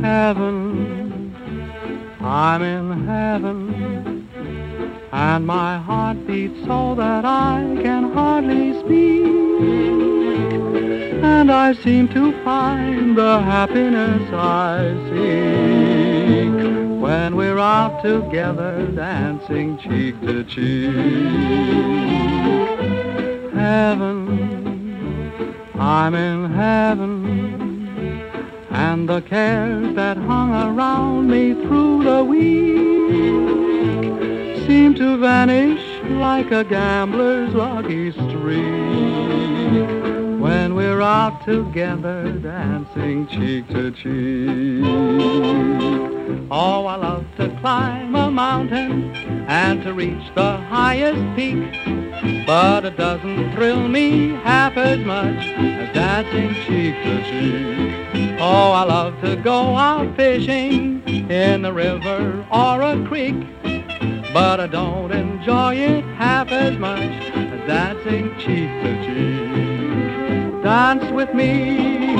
Heaven, I'm in heaven, and my heart beats so that I can hardly speak. And I seem to find the happiness I seek when we're out together dancing cheek to cheek. Heaven, I'm in heaven and the cares that hung around me through the week seem to vanish like a gambler's lucky streak when we're out together dancing cheek to cheek. Oh, I love to climb a mountain and to reach the highest peak, but it doesn't thrill me half as much as dancing cheek to cheek. Oh, I love to go out fishing in the river or a creek, but I don't enjoy it half as much as dancing cheek to cheek. Dance with me,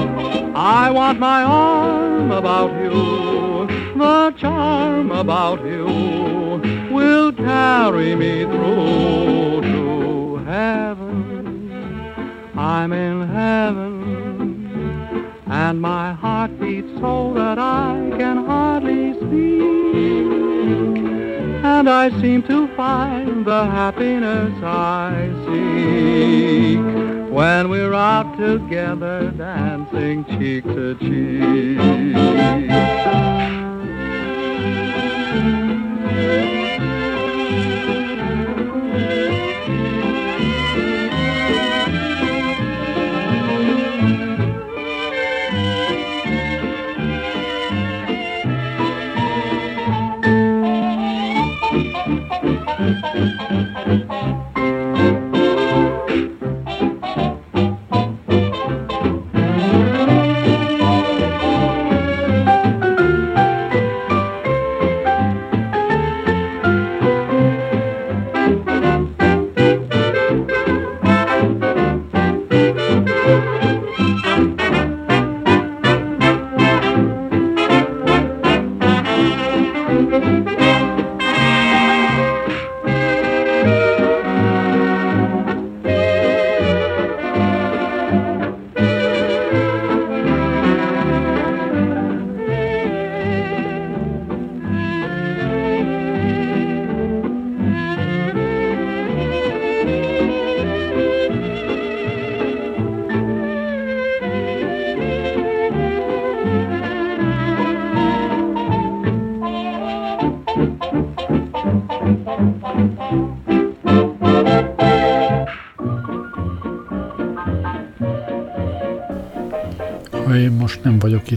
I want my arm about you, the charm about you will carry me through to heaven. I'm in heaven and my heart beats so that I can hardly speak. And I seem to find the happiness I seek when we're out together dancing cheek to cheek.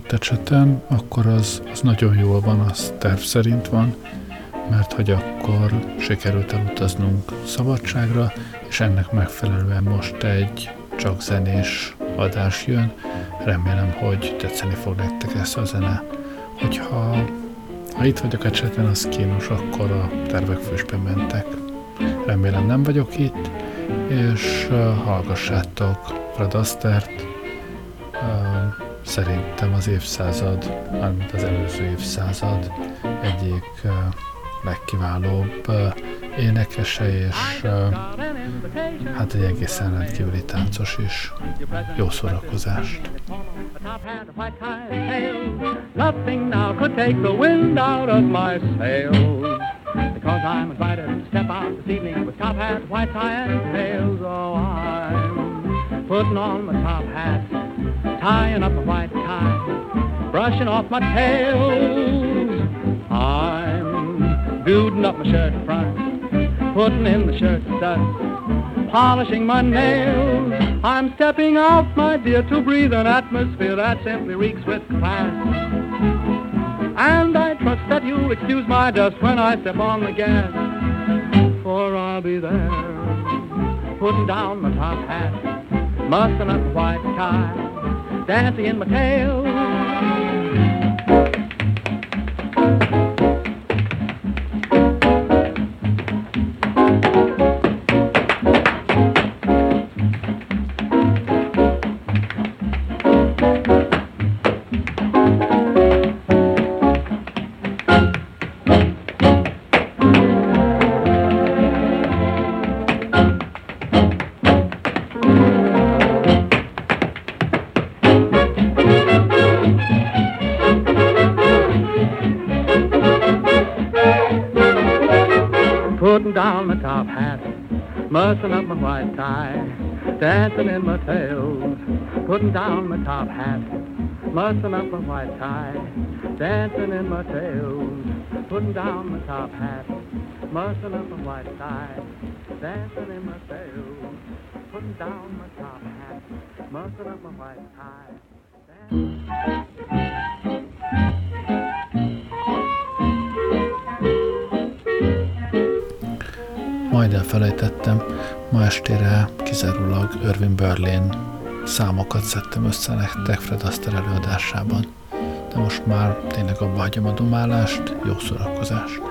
Vagyok itt a cseten, akkor az, az nagyon jól van, az terv szerint van, mert hogy akkor sikerült elutaznunk szabadságra, és ennek megfelelően most egy csak zenés adás jön. Remélem, hogy tetszeni fog nektek ezt a zene. Hogyha ha itt vagyok a cseten, az kínos, akkor a tervek fősbe mentek. Remélem nem vagyok itt, és uh, hallgassátok Fred Astert, szerintem az évszázad, mármint az előző évszázad egyik uh, legkiválóbb énekese, és hát egy egészen rendkívüli táncos is. Jó szórakozást! Nothing now could take the wind out of my sails Because I'm invited to step out this evening with top hat, white tie, and tails. Oh, I'm putting on my top hat tying up a white tie, brushing off my tails. I'm building up my shirt front, putting in the shirt studs, polishing my nails. I'm stepping out, my dear, to breathe an atmosphere that simply reeks with class. And I trust that you'll excuse my dust when I step on the gas, for I'll be there, putting down my top hat, mussing up a white tie dancing in my tail. Putting down my top hat, mussing up my white tie, dancing in my tails, putting down my top hat, mussing up my white tie, dancing in my tails, putting down my top hat, mussing up my white tie. Majd elfelejtettem, ma estére kizárólag Irving Berlin számokat szedtem össze nektek Fred Astaire előadásában. De most már tényleg abba hagyom a dumálást, jó szórakozást!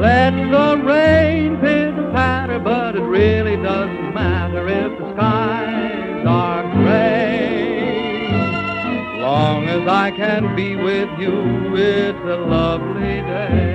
Let the rain pitter patter, but it really doesn't matter if the skies are gray. Long as I can be with you, it's a lovely day.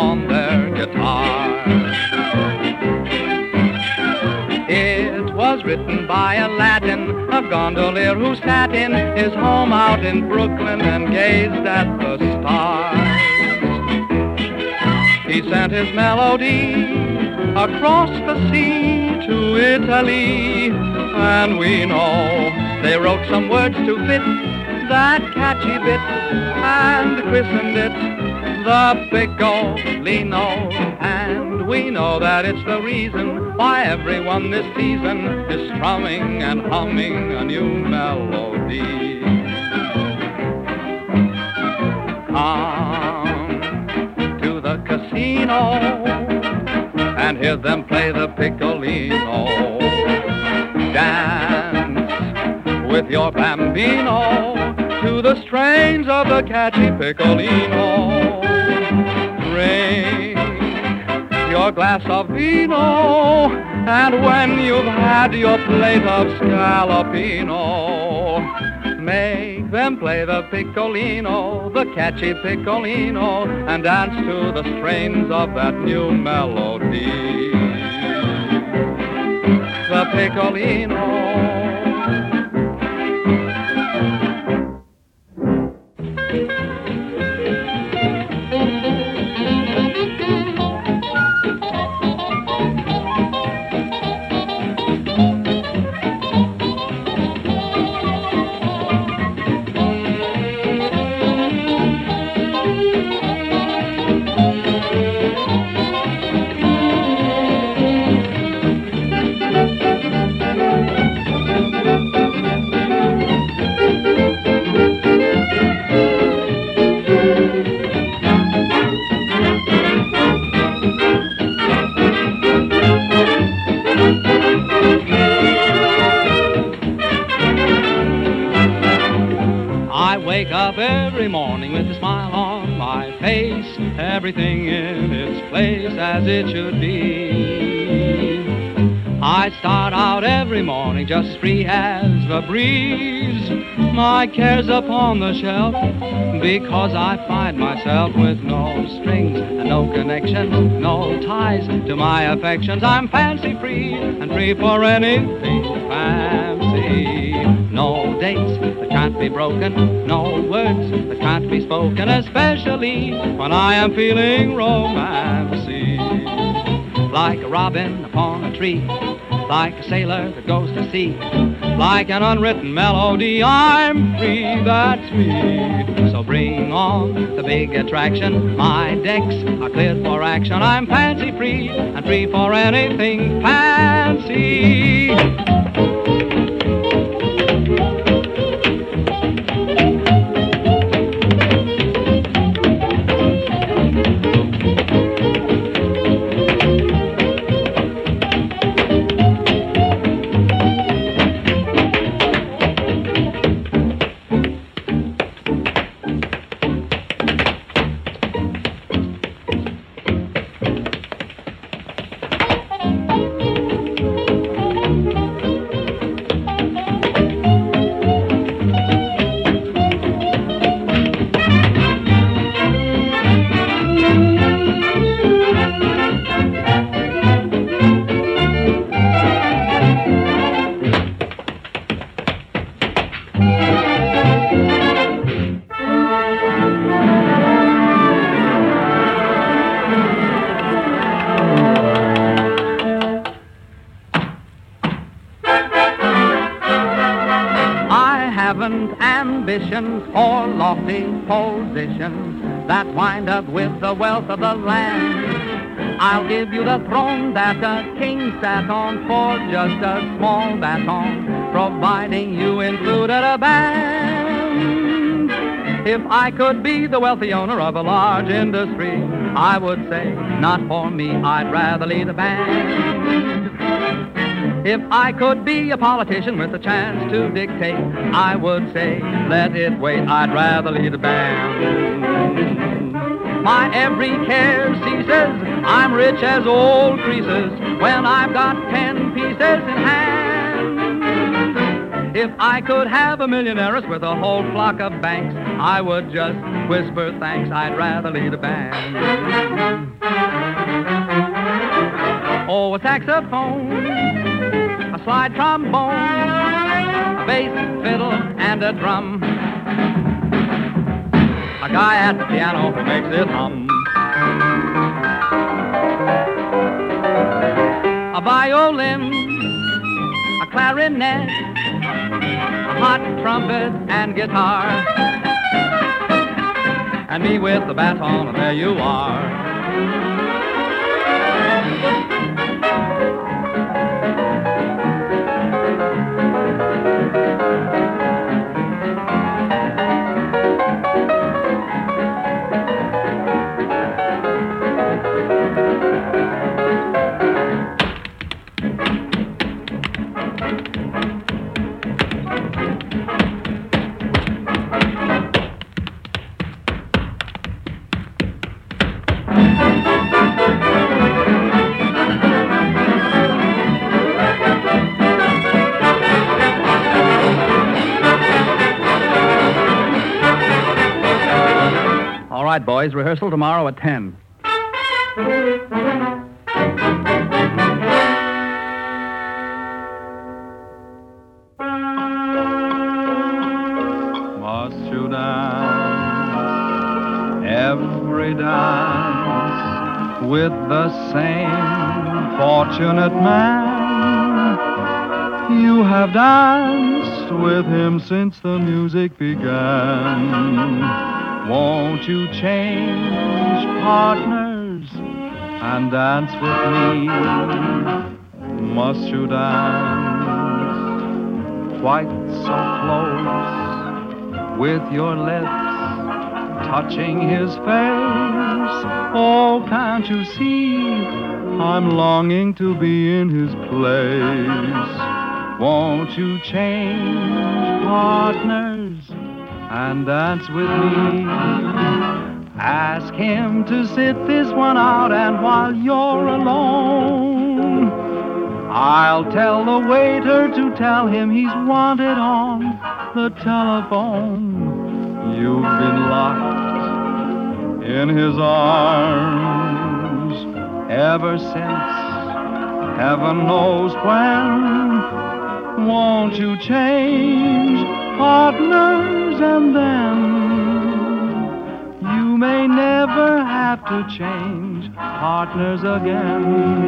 Upon their guitars. It was written by a Latin, a gondolier who sat in his home out in Brooklyn and gazed at the stars. He sent his melody across the sea to Italy, and we know they wrote some words to fit that catchy bit and christened it the Piccolino. And we know that it's the reason why everyone this season is strumming and humming a new melody. Come to the casino and hear them play the Piccolino. Dance with your bambino to the strains of the catchy Piccolino. Your glass of vino, and when you've had your plate of scallopino, make them play the Piccolino, the catchy Piccolino, and dance to the strains of that new melody. The Piccolino. Everything in its place as it should be. I start out every morning just free as the breeze. My cares upon the shelf because I find myself with no strings and no connections, no ties to my affections. I'm fancy free and free for anything fancy. No dates be broken, no words that can't be spoken, especially when I am feeling romancy. Like a robin upon a tree, like a sailor that goes to sea, like an unwritten melody, I'm free, that's me. So bring on the big attraction, my decks are cleared for action, I'm fancy free and free for anything fancy. Wealth of the land. I'll give you the throne that the king sat on for just a small baton, providing you included a band. If I could be the wealthy owner of a large industry, I would say, not for me, I'd rather lead a band. If I could be a politician with a chance to dictate, I would say, let it wait, I'd rather lead a band. My every care ceases. I'm rich as old Croesus when I've got ten pieces in hand. If I could have a million heiress with a whole flock of banks, I would just whisper thanks. I'd rather lead a band. Oh, a saxophone, a slide trombone, a bass, fiddle, and a drum. A guy at the piano who makes it hum. A violin, a clarinet, a hot trumpet and guitar. And me with the baton, and there you are. Boys, rehearsal tomorrow at 10. Must you dance every dance with the same fortunate man? You have danced with him since the music began. Won't you change partners and dance with me? Must you dance quite so close? with your lips touching his face. Oh, can't you see? I'm longing to be in his place. Won't you change partners and dance with me? Ask him to sit this one out, and while you're alone, I'll tell the waiter to tell him he's wanted on the telephone. You've been locked in his arms ever since heaven knows when. Won't you change partners and then you may never have to change partners again?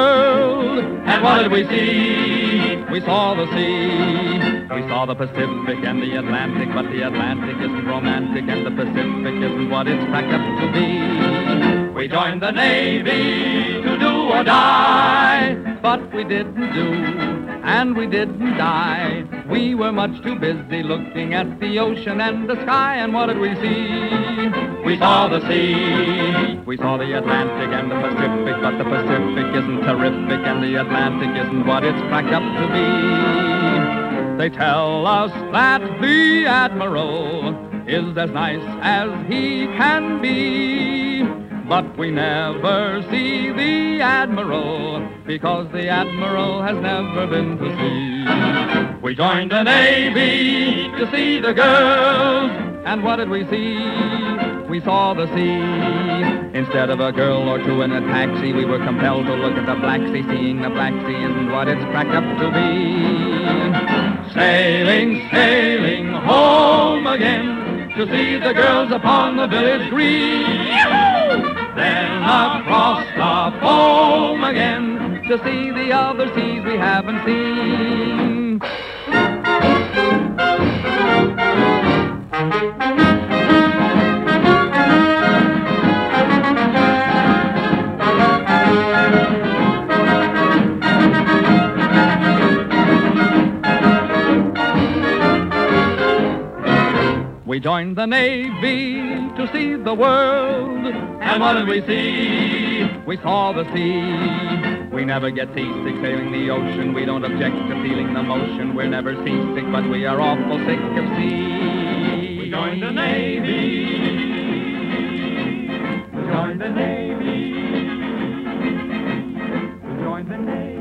World. And what did we see? We saw the sea. We saw the Pacific and the Atlantic, but the Atlantic isn't romantic and the Pacific isn't what it's cracked up to be. We joined the Navy to do or die. But we didn't do, and we didn't die. We were much too busy looking at the ocean and the sky, and what did we see? We saw the sea. We saw the Atlantic and the Pacific, but the Pacific isn't terrific, and the Atlantic isn't what it's cracked up to be. They tell us that the Admiral is as nice as he can be. But we never see the Admiral because the Admiral has never been to sea. We joined the Navy to see the girls, and what did we see? We saw the sea. Instead of a girl or two in a taxi, we were compelled to look at the Black Sea. Seeing the Black Sea isn't what it's cracked up to be. Sailing, sailing home again to see the girls upon the village green. Then across the foam again to see the other seas we haven't seen. We joined the Navy to see the world. And what did we see? We saw the sea. We never get seasick sailing the ocean. We don't object to feeling the motion. We're never seasick, but we are awful sick of sea. We joined the Navy. We joined the Navy. We joined the Navy.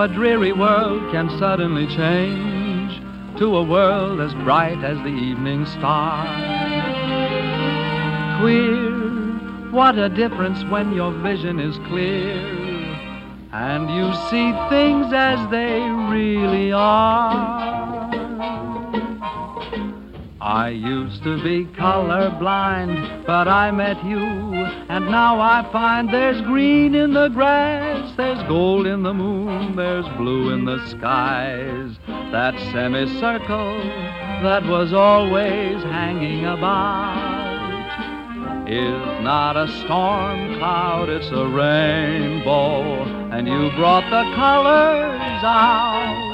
A dreary world can suddenly change to a world as bright as the evening star. Queer, what a difference when your vision is clear and you see things as they really are. I used to be colorblind, but I met you, and now I find there's green in the grass, there's gold in the moon, there's blue in the skies. That semicircle that was always hanging about is not a storm cloud, it's a rainbow, and you brought the colors out.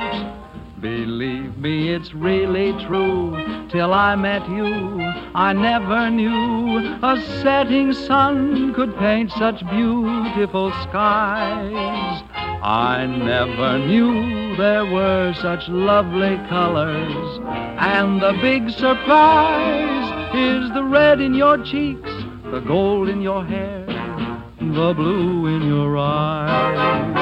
Believe me, it's really true. Till I met you, I never knew a setting sun could paint such beautiful skies. I never knew there were such lovely colors. And the big surprise is the red in your cheeks, the gold in your hair, the blue in your eyes.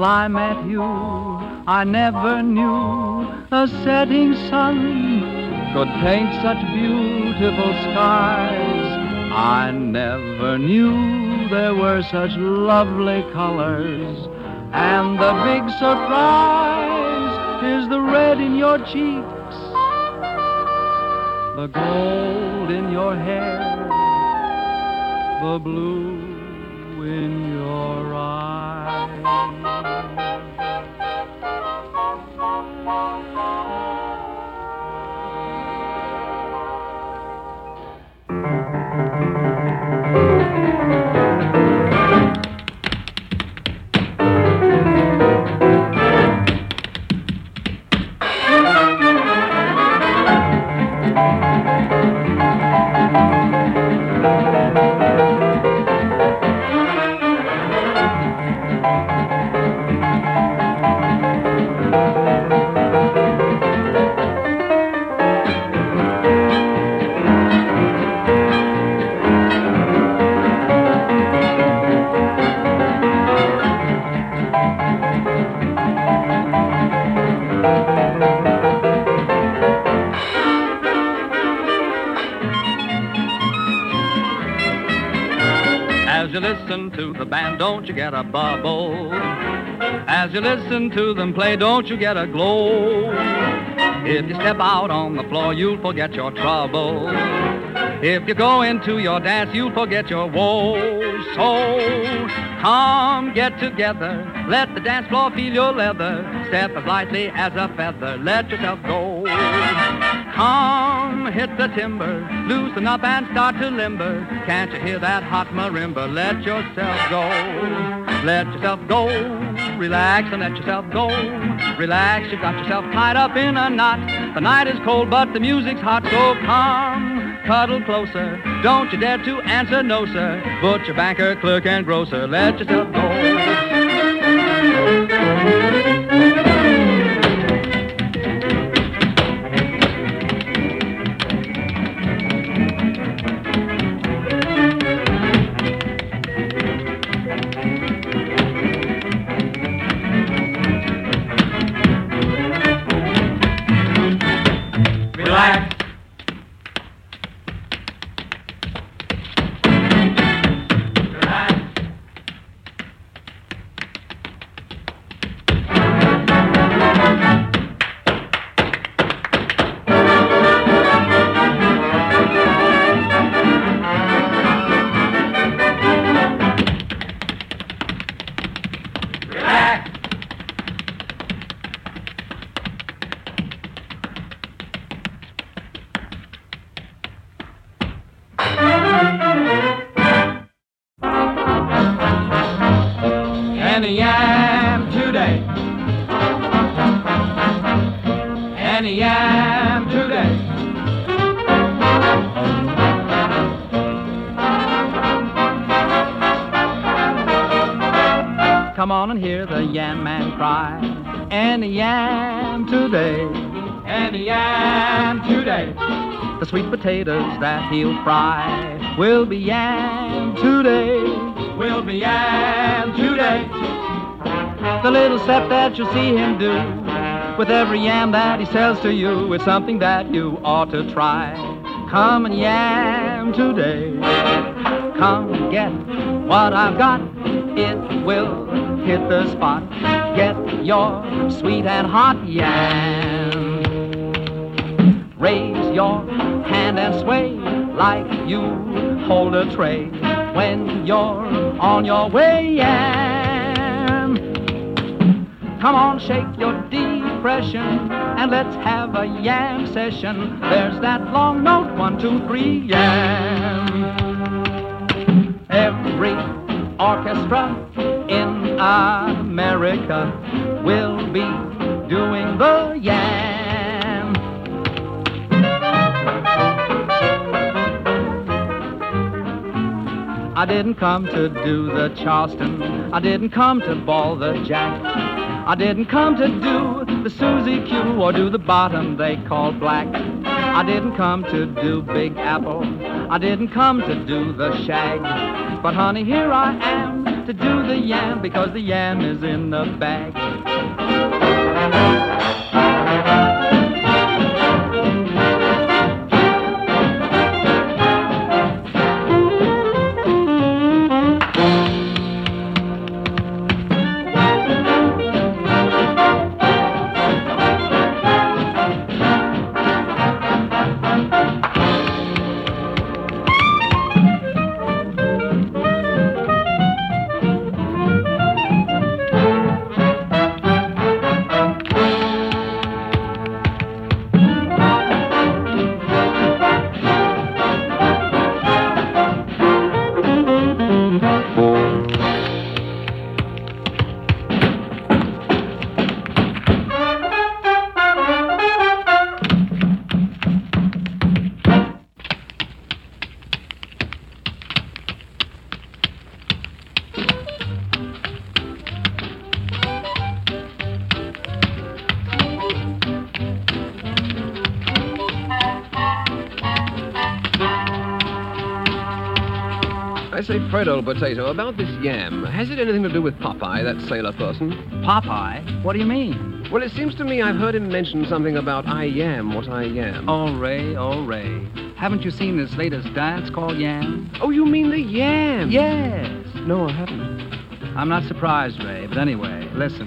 Till I met you, I never knew a setting sun could paint such beautiful skies. I never knew there were such lovely colors. And the big surprise is the red in your cheeks, the gold in your hair, the blue As you listen to them play, don't you get a glow? If you step out on the floor, you'll forget your trouble. If you go into your dance, you'll forget your woes. So come get together, let the dance floor feel your leather. Step as lightly as a feather, let yourself go. Come hit the timber, loosen up and start to limber. Can't you hear that hot marimba? Let yourself go, let yourself go. Relax and let yourself go. Relax, you've got yourself tied up in a knot. The night is cold, but the music's hot, so come cuddle closer. Don't you dare to answer no, sir. Butcher, banker, clerk, and grocer, let yourself go. Potatoes that he'll fry will be yam today. Will be yam today. The little step that you'll see him do with every yam that he sells to you is something that you ought to try. Come and yam today. Come get what I've got. It will hit the spot. Get your sweet and hot yam. Raise your hand and sway like you hold a tray when you're on your way. Yam. Come on, shake your depression and let's have a yam session. There's that long note, one, two, three, yam. Every orchestra in America will be doing the yam. I didn't come to do the Charleston. I didn't come to ball the jack. I didn't come to do the Susie Q or do the bottom they call black. I didn't come to do Big Apple. I didn't come to do the shag. But honey, here I am to do the yam because the yam is in the bag. Old potato, about this yam, has it anything to do with Popeye, that sailor person? Popeye? What do you mean? Well, it seems to me I've heard him mention something about I am what I am. Oh, Ray, oh, Ray. Haven't you seen this latest dance called Yam? Oh, you mean the yam? Yes. No, I haven't. I'm not surprised, Ray, but anyway, listen.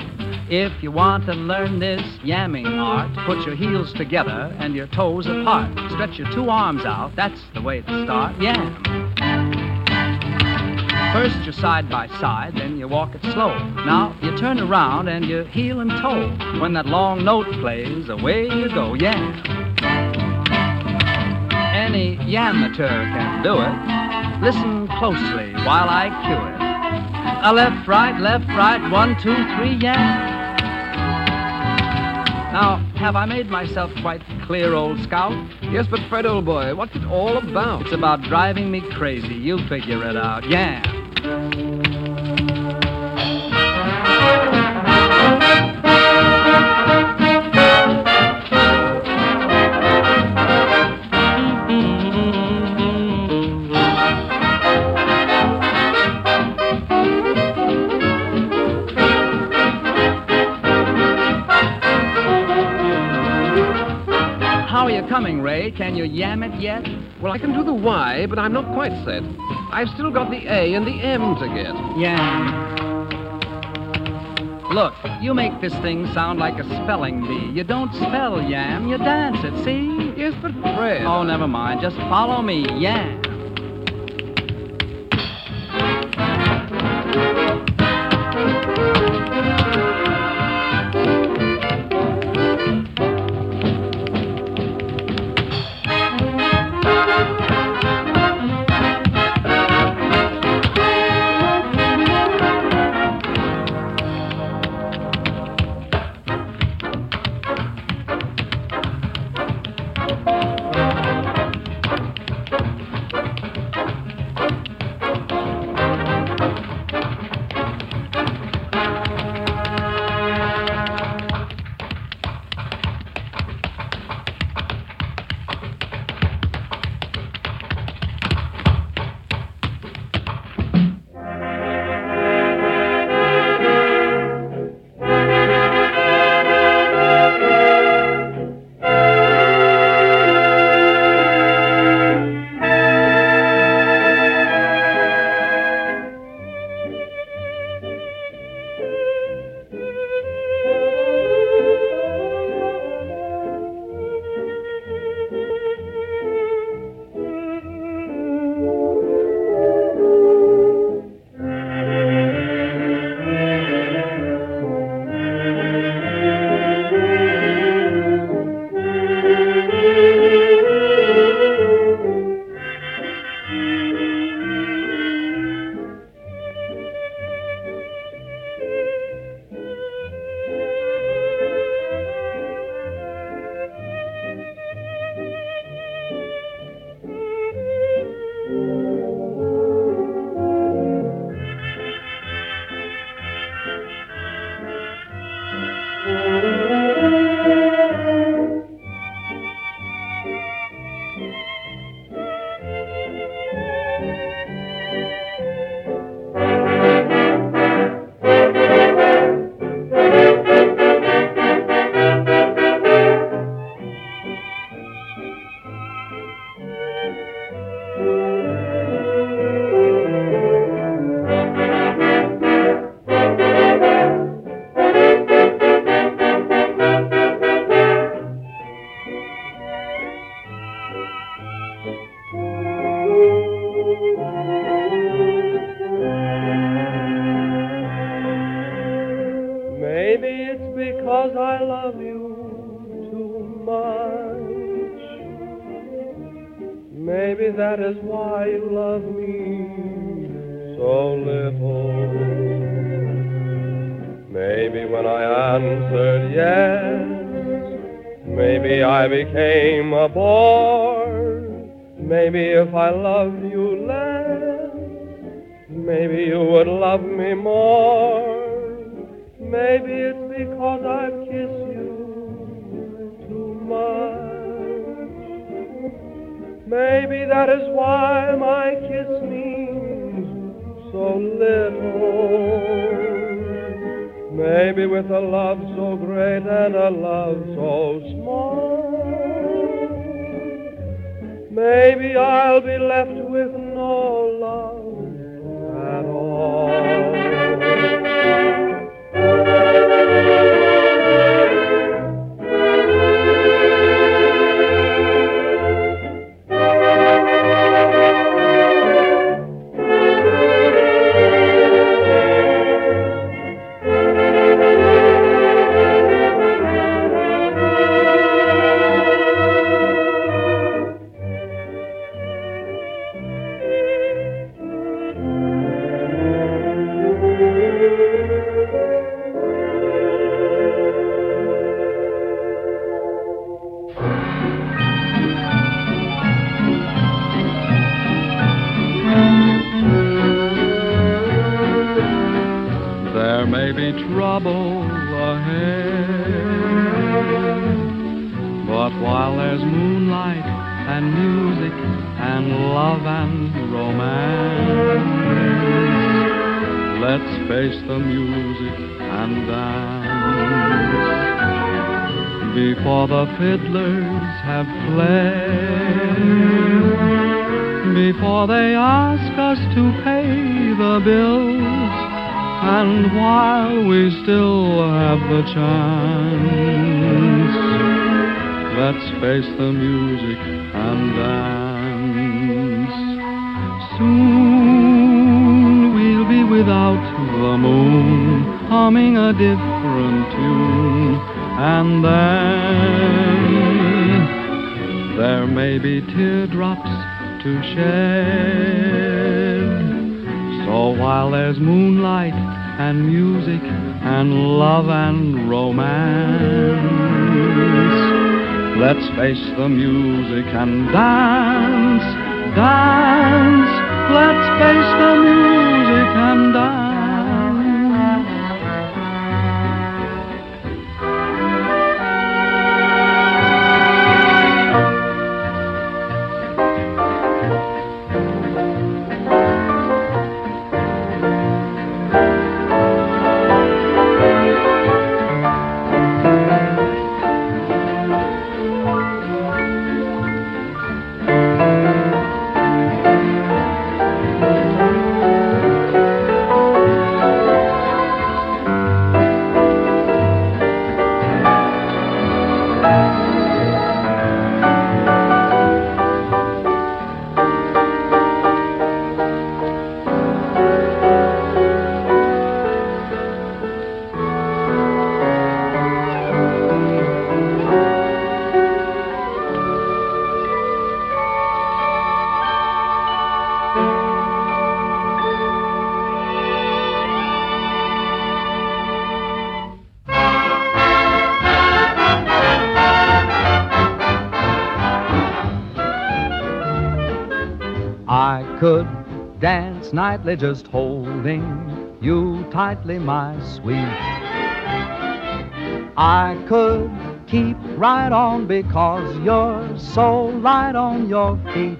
If you want to learn this yamming art, put your heels together and your toes apart. Stretch your two arms out. That's the way to start. Yam. First you're side by side, then you walk it slow. Now you turn around and you heel and toe. When that long note plays, away you go. Yam. Any yamateur can do it. Listen closely while I cue it. A left, right, left, right, one, two, three, yeah. Now, have I made myself quite clear, old scout? Yes, but Fred, old boy, what's it all about? It's about driving me crazy. You figure it out. Yeah. How are you coming, Ray? Can you yam it yet? Well, I can do the Y, but I'm not quite set. I've still got the A and the M to get. Yam. Look, you make this thing sound like a spelling bee. You don't spell yam, you dance it, see? Yes, but Fred. Oh, never mind. Just follow me. Yam. Maybe I became a bore. Maybe if I loved you less, maybe you would love me more. Maybe it's because I kiss you too much. Maybe that is why my kiss means so little. Maybe with a love so great and a love so small, maybe I'll be left with no love ahead. But while there's moonlight and music and love and romance, let's face the music and dance before the fiddlers have fled, before they ask us to pay the bills, and while we still have the chance, let's face the music and dance. Soon we'll be without the moon, humming a different tune and then there may be teardrops to shed. So while there's moonlight and music and love and romance, let's face the music and dance, dance. Let's face the music and dance. Nightly just holding you tightly, my sweet. I could keep right on because you're so light on your feet.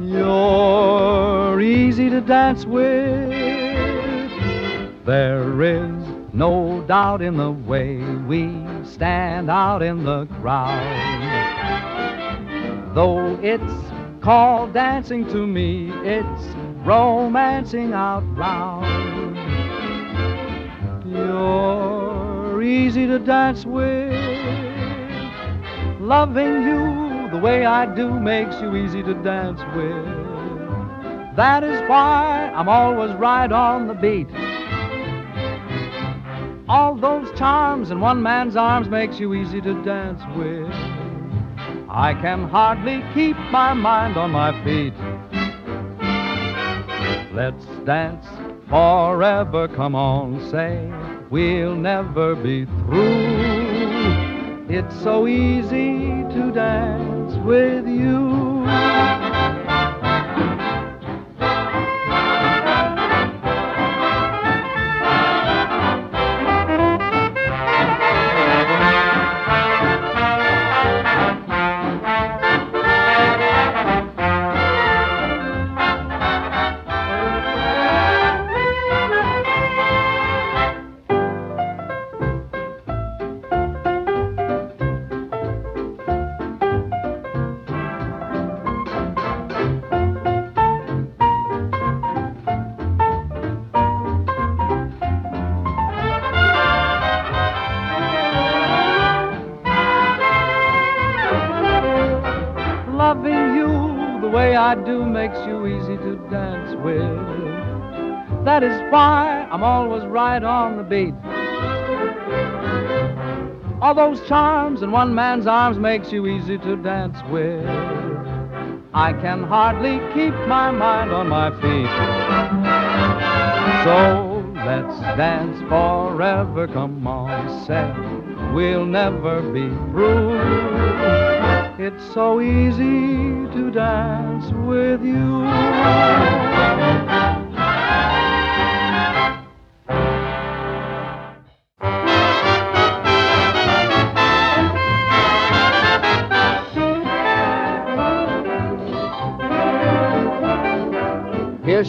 You're easy to dance with. There is no doubt in the way we stand out in the crowd. Though it's called dancing to me, it's romancing out loud. You're easy to dance with. Loving you the way I do makes you easy to dance with. That is why I'm always right on the beat. All those charms in one man's arms makes you easy to dance with. I can hardly keep my mind on my feet. Let's dance forever, come on, say we'll never be through. It's so easy to dance with you. All those charms in one man's arms makes you easy to dance with. I can hardly keep my mind on my feet. So let's dance forever, come on, say we'll never be through. It's so easy to dance with you.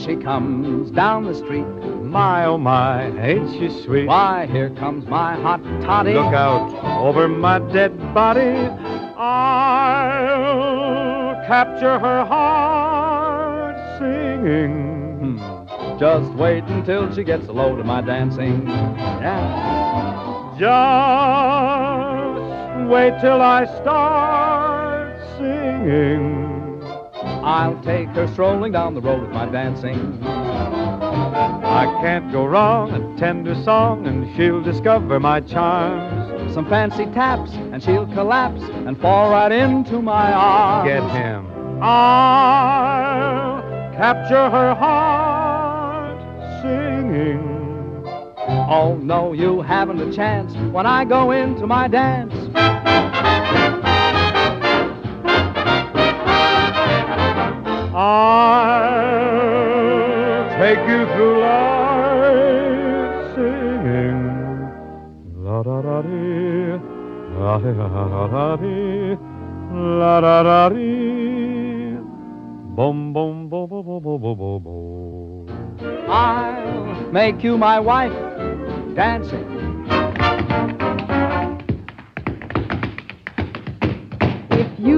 She comes down the street. My, oh my, ain't she sweet? Why, here comes my hot toddy. Look out over my dead body. I'll capture her heart singing. Hmm. Just wait until she gets a load of my dancing. Yeah. Just wait till I start singing. I'll take her strolling down the road with my dancing. I can't go wrong, a tender song, and she'll discover my charms. Some fancy taps, and she'll collapse and fall right into my arms. Get him. I'll capture her heart singing. Oh, no, you haven't a chance when I go into my dance. I'll take you through life singing. La da da dee, la da da dee, la da da dee. Boom, boom, boom, boom, boom, boom, boom, boom. I'll make you my wife dancing.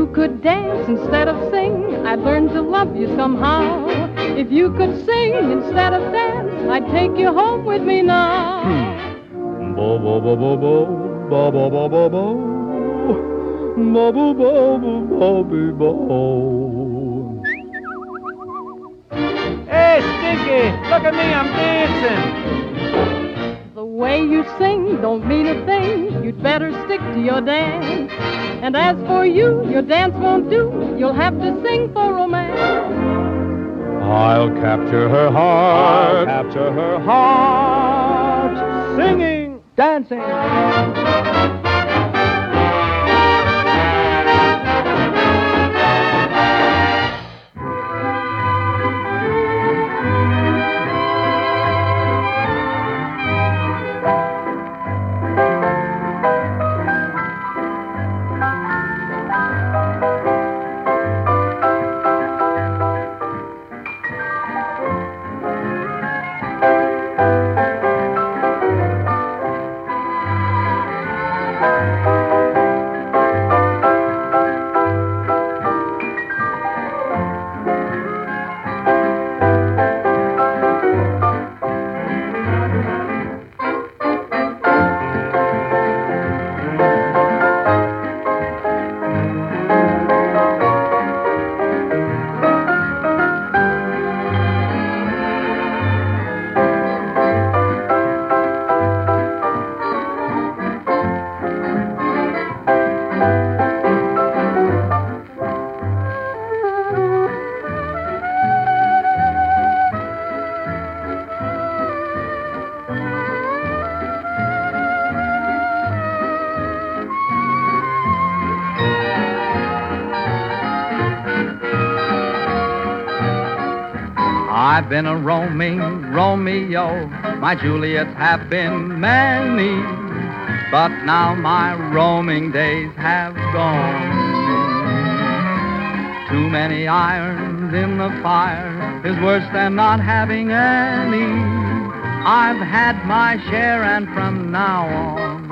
You could dance instead of sing, I'd learn to love you somehow. If you could sing instead of dance, I'd take you home with me now. Bo bo bo bo bo bo bo bo bo bo bo bo bo bo bo bo. Hey, Sticky, look at me, I'm dancing. The way you sing don't mean a thing. You'd better stick to your dance. And as for you, your dance won't do. You'll have to sing for romance. I'll capture her heart, capture her heart, singing. dancing. Been a roaming Romeo. My Juliets have been many. But now my roaming days have gone. Too many irons in the fire is worse than not having any. I've had my share, and from now on,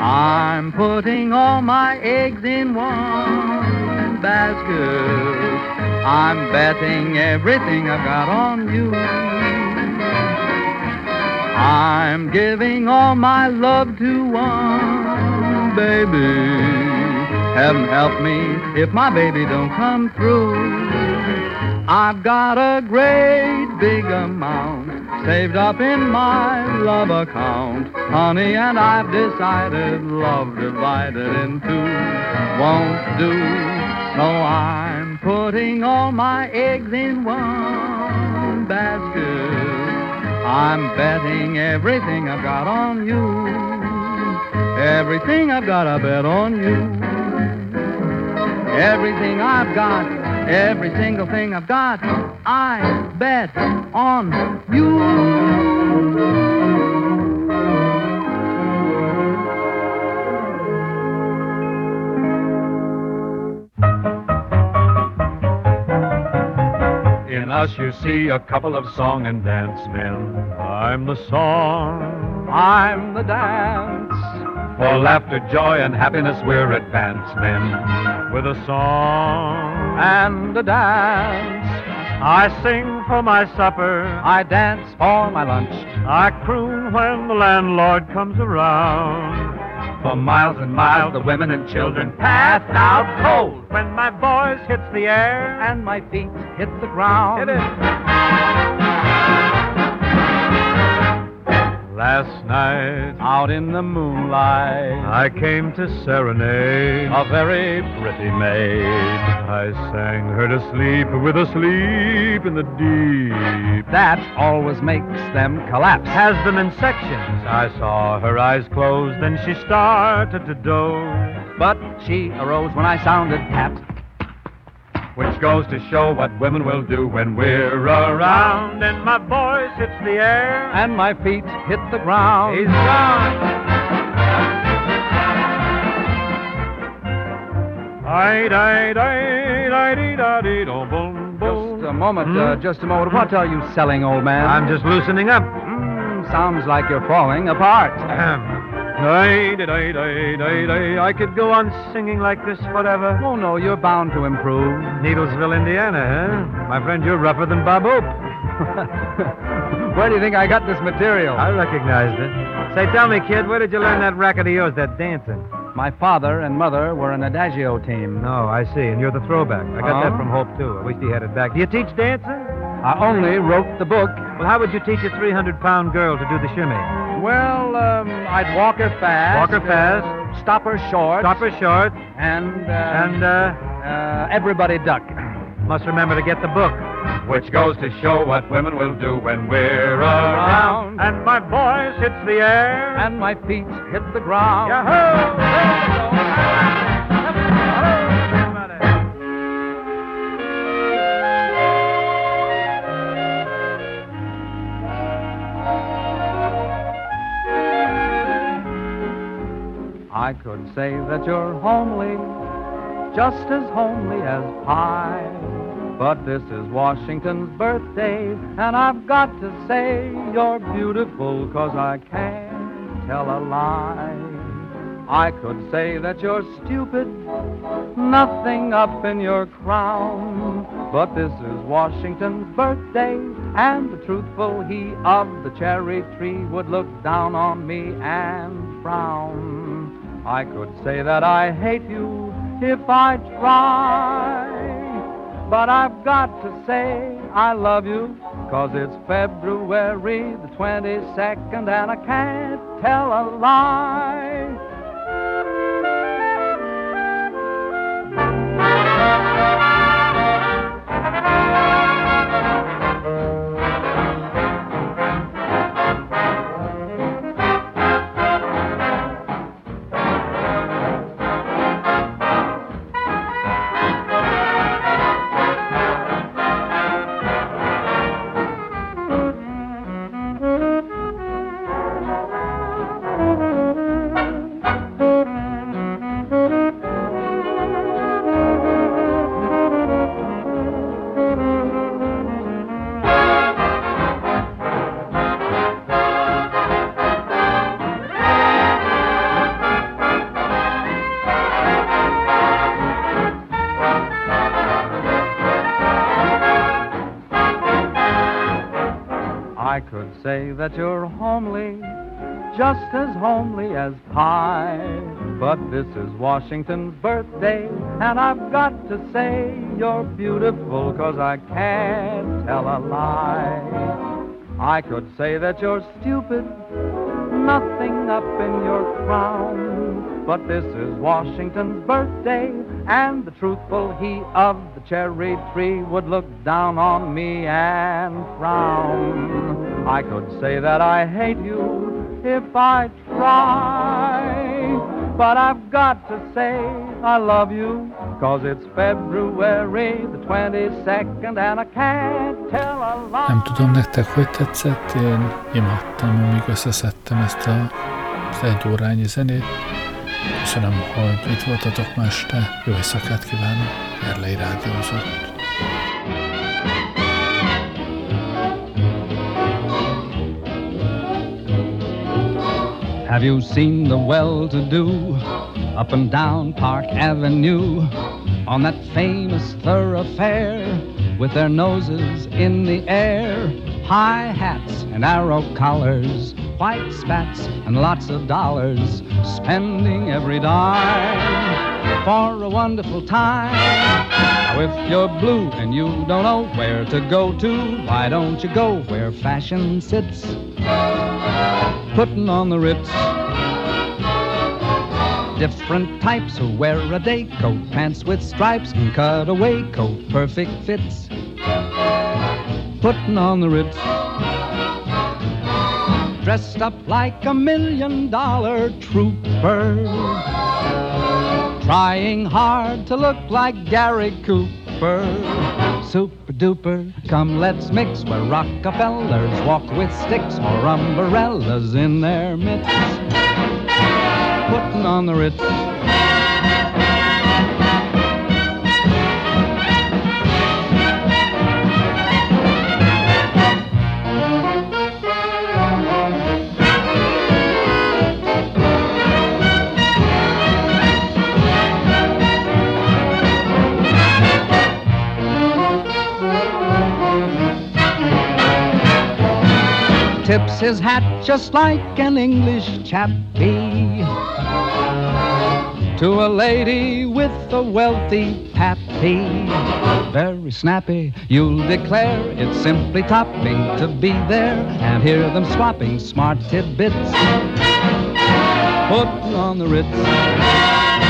I'm putting all my eggs in one basket. I'm betting everything I've got on you. I'm giving all my love to one baby. Heaven help me if my baby don't come through. I've got a great big amount saved up in my love account, honey, and I've decided love divided in two won't do. So Putting all my eggs in one basket. I'm betting everything I've got on you. Everything I've got, I bet on you. Everything I've got, every single thing I've got, I bet on you. In us you see a couple of song and dance men. I'm the song, I'm the dance. For laughter, joy, and happiness we're advance men. With a song and a dance. I sing for my supper. I dance for my lunch. I croon when the landlord comes around. For miles and miles, the women and children pass out cold. When my voice hits the air and my feet hit the ground. It. Last night, out in the moonlight, I came to serenade a very pretty maid. I sang her to sleep with a sleep in the deep. That always makes them collapse. Has them in sections. I saw her eyes close, then she started to doze. But she arose when I sounded pat which goes to show what women will do when we're around. And my voice hits the air, and my feet hit the ground. He's gone. Just a moment, hmm? uh, just a moment. What are you selling, old man? I'm just loosening up. Mm, sounds like you're falling apart. I could go on singing like this forever. Oh, no, you're bound to improve. Needlesville, Indiana, huh? My friend, you're rougher than Bob Hope. where do you think I got this material? I recognized it. Say, tell me, kid, where did you learn that racket of yours, that dancing? My father and mother were an adagio team. Oh, I see. And you're the throwback. I got that from Hope, too. I wish he had it back. Do you teach dancing? I only wrote the book. Well, how would you teach a 300 pound girl to do the shimmy? Well, um, I'd walk her fast. Walk her fast. Uh, stop her short. Stop her short. And, uh, and, uh, uh, everybody duck. Must remember to get the book. Which goes to show what women will do when we're around. And my voice hits the air. And my feet hit the ground. Yahoo! I could say that you're homely, just as homely as pie. But this is Washington's birthday, and I've got to say you're beautiful, cause I can't tell a lie. I could say that you're stupid, nothing up in your crown. But this is Washington's birthday, and the truthful he of the cherry tree would look down on me and frown. I could say that I hate you if I try. But I've got to say I love you, cause it's February the 22nd, and I can't tell a lie. That you're homely, just as homely as pie. But this is Washington's birthday, and I've got to say you're beautiful, cause I can't tell a lie. I could say that you're stupid, nothing up in your crown. But this is Washington's birthday, and the truthful he of the cherry tree would look down on me and frown. I could say that I hate you if I try. But I've got to say I love you, cause it's February the 22nd and I can't tell a lie. Nem tudom nektek, hogy tetszett, én imádtam, amíg összeszedtem ezt a, az egy órányi zenét. Köszönöm, hogy itt voltatok ma este. Jó éjszakát kívánok. Erlei Rádiózott. Have you seen the well-to-do up and down Park Avenue on that famous thoroughfare with their noses in the air? High hats and arrow collars, white spats and lots of dollars, spending every dime for a wonderful time. Now, if you're blue and you don't know where to go to, why don't you go where fashion sits? Putting on the Ritz. Different types who wear a day coat, pants with stripes and cutaway coat, perfect fits. Putting on the Ritz. Dressed up like a million dollar trooper. Trying hard to look like Gary Cooper. Super duper, come let's mix where Rockefellers walk with sticks or umbrellas in their mitts. Putting on the Ritz. Tips his hat just like an English chappie to a lady with a wealthy pappy. Very snappy, you'll declare it's simply topping to be there and hear them swapping smart tidbits. Putting on the Ritz.